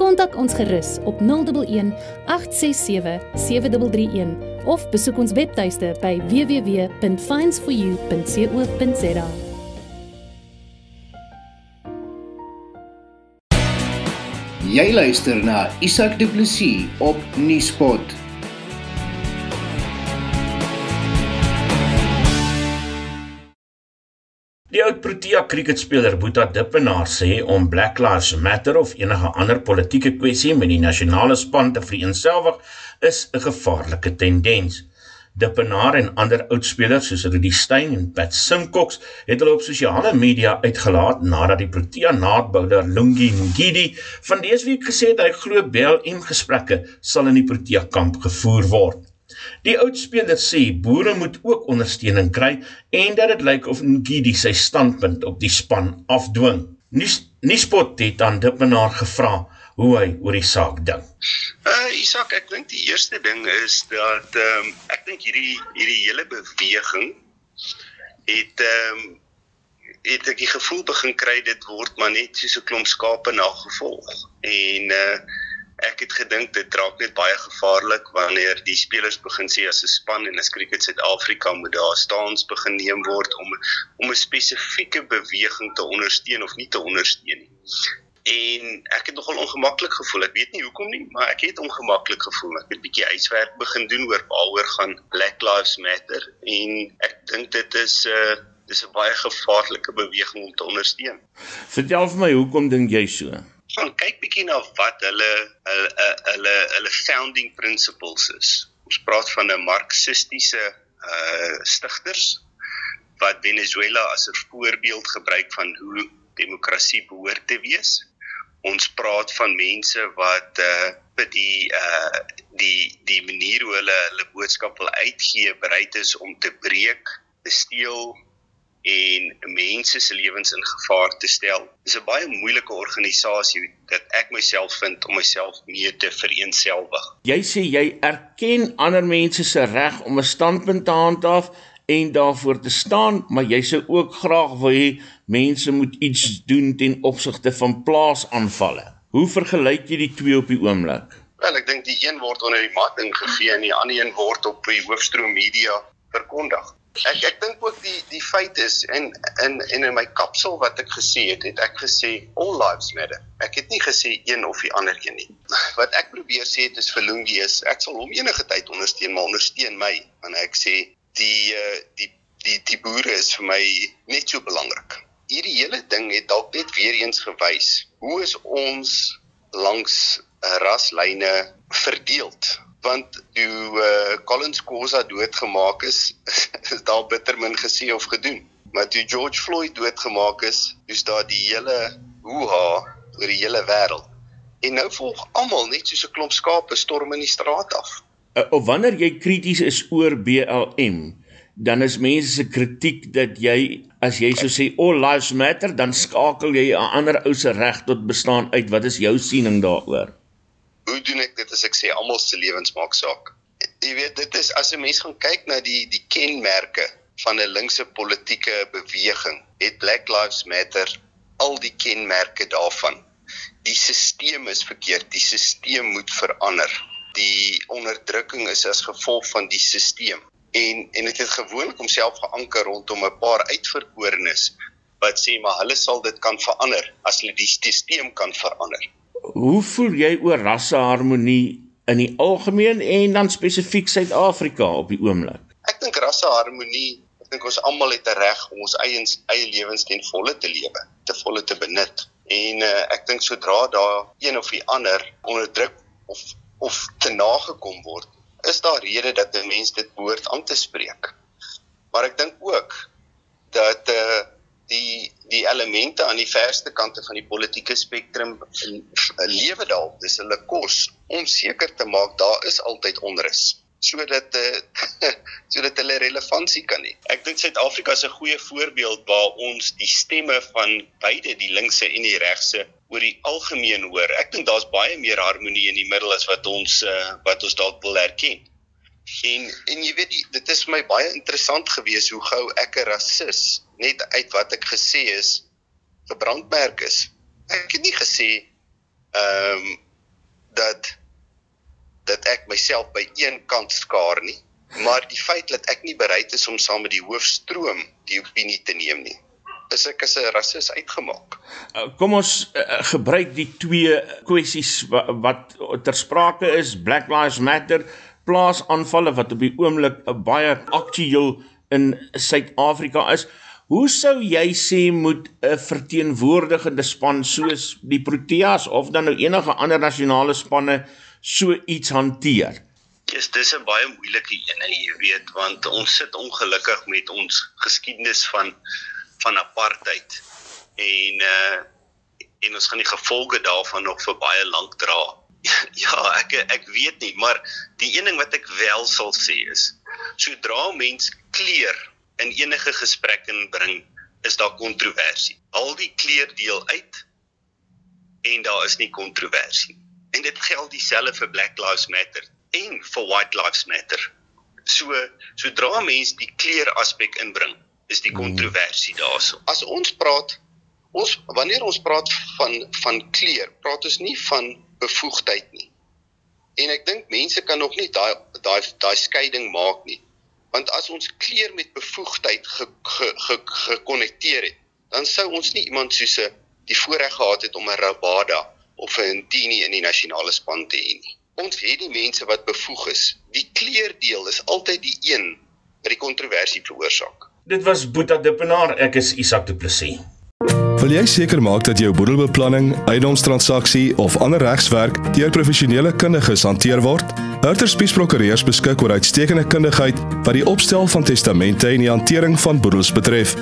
Kontak ons gerus op 011 867 7331 of besoek ons webtuiste by www.finds4u.co.za. Jy luister na Isak Du Plessis op Nieuwspot. Oud Protea kriketspeler Boeta Dippenaar sê om Black Lives Matter of enige ander politieke kwessie met die nasionale span te vereenselwig is 'n gevaarlike tendens. Dippenaar en ander oudspelers soos Rudy Steyn en Pat Simcox het hulle op sosiale media uitgelaat nadat die Protea naadbouler Lungi Ngidi van dese week gesê het hy glo BLM gesprekke sal in die Protea kamp gevoer word. Die oudspeler sê boere moet ook ondersteuning kry en dat dit lyk of Ngidi sy standpunt op die span afdwing. Nuuspot het aan Dippenaar gevra hoe hy oor die saak dink. Uh Isak, ek dink die eerste ding is dat ehm um, ek dink hierdie hierdie hele beweging het ehm um, het ek die gevoel begin kry dit word maar net soos 'n klomp skape na gevolg. En uh ek het gedink dit raak net baie gevaarlik wanneer die spelers begin sê as 'n span en as cricket Suid-Afrika moet daar staans begin neem word om om 'n spesifieke beweging te ondersteun of nie te ondersteun nie. En ek het nogal ongemaklik gevoel. Ek weet nie hoekom nie, maar ek het ongemaklik gevoel. Ek het 'n bietjie huiswerk begin doen oor waaroor gaan Black Lives Matter en ek dink dit is 'n uh, dis 'n baie gevaarlike beweging om te ondersteun. Vertel vir my hoekom dink jy so? Gaan kyk bietjie na wat hulle hulle hulle hulle founding principles is. Ons praat van 'n marxistiese uh stigters wat Venezuela as 'n voorbeeld gebruik van hoe demokrasie behoort te wees. Ons praat van mense wat uh by die uh die die manier hoe hulle hulle boodskap wil uitgee bereid is om te breek, te steel, en mense se lewens in gevaar te stel. Dis 'n baie moeilike organisasie dat ek myself vind om myself mee te vereensgewig. Jy sê jy erken ander mense se reg om 'n standpunt te handhaaf en daarvoor te staan, maar jy sou ook graag wil hê mense moet iets doen ten opsigte van plaasaanvalle. Hoe vergelyk jy die twee op die oomblik? Wel, ek dink die een word onder die mat ingegee en die ander een word op die hoofstroom media verkondig. Ek ek dink ook die die feit is en in en in my kapsel wat ek gesê het, het ek gesê all lives matter. Ek het nie gesê een of die ander een nie. Wat ek probeer sê het is vir Lungi is ek sal hom enige tyd ondersteun, maar ondersteun my want ek sê die uh, die die die boere is vir my net so belangrik. Hierdie hele ding het dalk net weer eens gewys hoe is ons langs raslyne verdeeld want toe uh, Collins Khoza doodgemaak is, is daar bitter min gesê of gedoen. Maar toe George Floyd doodgemaak is, is daar die hele hoeha oor die hele wêreld. En nou volg almal net soos 'n klomp skape storm in die straat af. Uh, of wanneer jy krities is oor BLM, dan is mense se kritiek dat jy as jy so sê all lives matter, dan skakel jy 'n ander ou se reg tot bestaan uit. Wat is jou siening daaroor? Hoe doen ek dit as ek sê almal se lewens maak saak? Jy weet dit is as 'n mens gaan kyk na die die kenmerke van 'n linkse politieke beweging, het Black Lives Matter al die kenmerke daarvan. Die stelsel is verkeerd, die stelsel moet verander. Die onderdrukking is as gevolg van die stelsel. En en dit het, het gewoonlik homself geanker rondom 'n paar uitverkorenes wat sê maar hulle sal dit kan verander as hulle die stelsel kan verander hoe voel jy oor rasseharmonie in die algemeen en dan spesifiek Suid-Afrika op die oomblik? Ek dink rasseharmonie, ek dink ons almal het 'n reg om ons eie eie lewens ten volle te lewe, te volle te benut. En uh, ek dink sodra daar een of die ander onderdruk of of te nagekom word, is daar rede dat 'n mens dit behoort aan te spreek. Maar ek dink ook dat uh die die elemente aan die verste kante van die politieke spektrum lewe dalk dis hulle kos om seker te maak daar is altyd onrus sodat uh, sodat hulle relevantie kan hê. Ek dink Suid-Afrika is 'n goeie voorbeeld waar ons die stemme van beide die linkse en die regse oor die algemeen hoor. Ek dink daar's baie meer harmonie in die middel as wat ons uh, wat ons dalk wil erken. En en jy weet dit is vir my baie interessant gewees hoe gou ek 'n rasis net uit wat ek gesê is gebrandmerk is. Ek het nie gesê ehm um, dat dat ek myself by een kant skaar nie, maar die feit dat ek nie bereid is om saam met die hoofstroom die opinie te neem nie is ek as 'n rasis uitgemaak. Uh, kom ons uh, gebruik die twee kwessies wat, wat ter sprake is, Black Lives Matter plaasaanvalle wat op die oomblik baie aktueel in Suid-Afrika is. Hoe sou jy sê moet 'n verteenwoordigende span soos die Proteas of dan nou enige ander nasionale spanne so iets hanteer? Yes, dis 'n baie moeilike een, jy weet, want ons sit ongelukkig met ons geskiedenis van van apartheid en uh en ons gaan die gevolge daarvan nog vir baie lank dra. Ja, ek ek weet nie, maar die een ding wat ek wel sal sê is sodra mens kleur in enige gesprek inbring, is daar kontroversie. Al die kleur deel uit en daar is nie kontroversie. En dit geld dieselfde vir Black Lives Matter en vir White Lives Matter. So sodra mens die kleur aspek inbring, is die kontroversie daarso. As ons praat ons wanneer ons praat van van kleur, praat ons nie van bevoegdheid nie. En ek dink mense kan nog nie daai daai daai skeiding maak nie. Want as ons kleer met bevoegdheid gekonnekteer het, dan sou ons nie iemand soos 'n die voorreg gehad het om 'n Rabada of 'n Intini in die nasionale span te hê nie. Ons het die mense wat bevoeg is. Die kleurdeel is altyd die een wat die kontroversie veroorsaak. Dit was Boeta Dippenaar, ek is Isak Du Plessis. Wil jy seker maak dat jou boedelbeplanning, eiendomstransaksie of ander regswerk deur professionele kundiges hanteer word? Hurter Spies Prokureurs beskik oor uitstekende kundigheid wat die opstel van testamente en die hantering van boedels betref.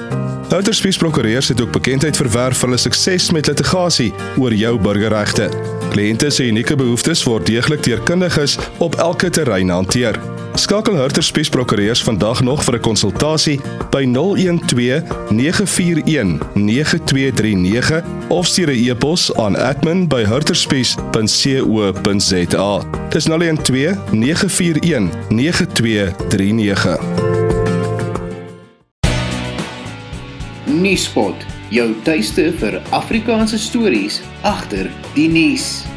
Hurter Spies Prokureurs het ook bekendheid verwerf vir hulle sukses met litigasie oor jou burgerregte. Kliënte se unieke behoeftes word deeglik deur kundiges op elke terrein hanteer. Skakel Hurter Spies Prokureurs vandag nog vir 'n konsultasie by 012 941 9239 of stuur 'n e-pos aan admin@hurterspies.co.za. Dis 012 941 9239. Nuuspot, jou tuiste vir Afrikaanse stories agter die nuus.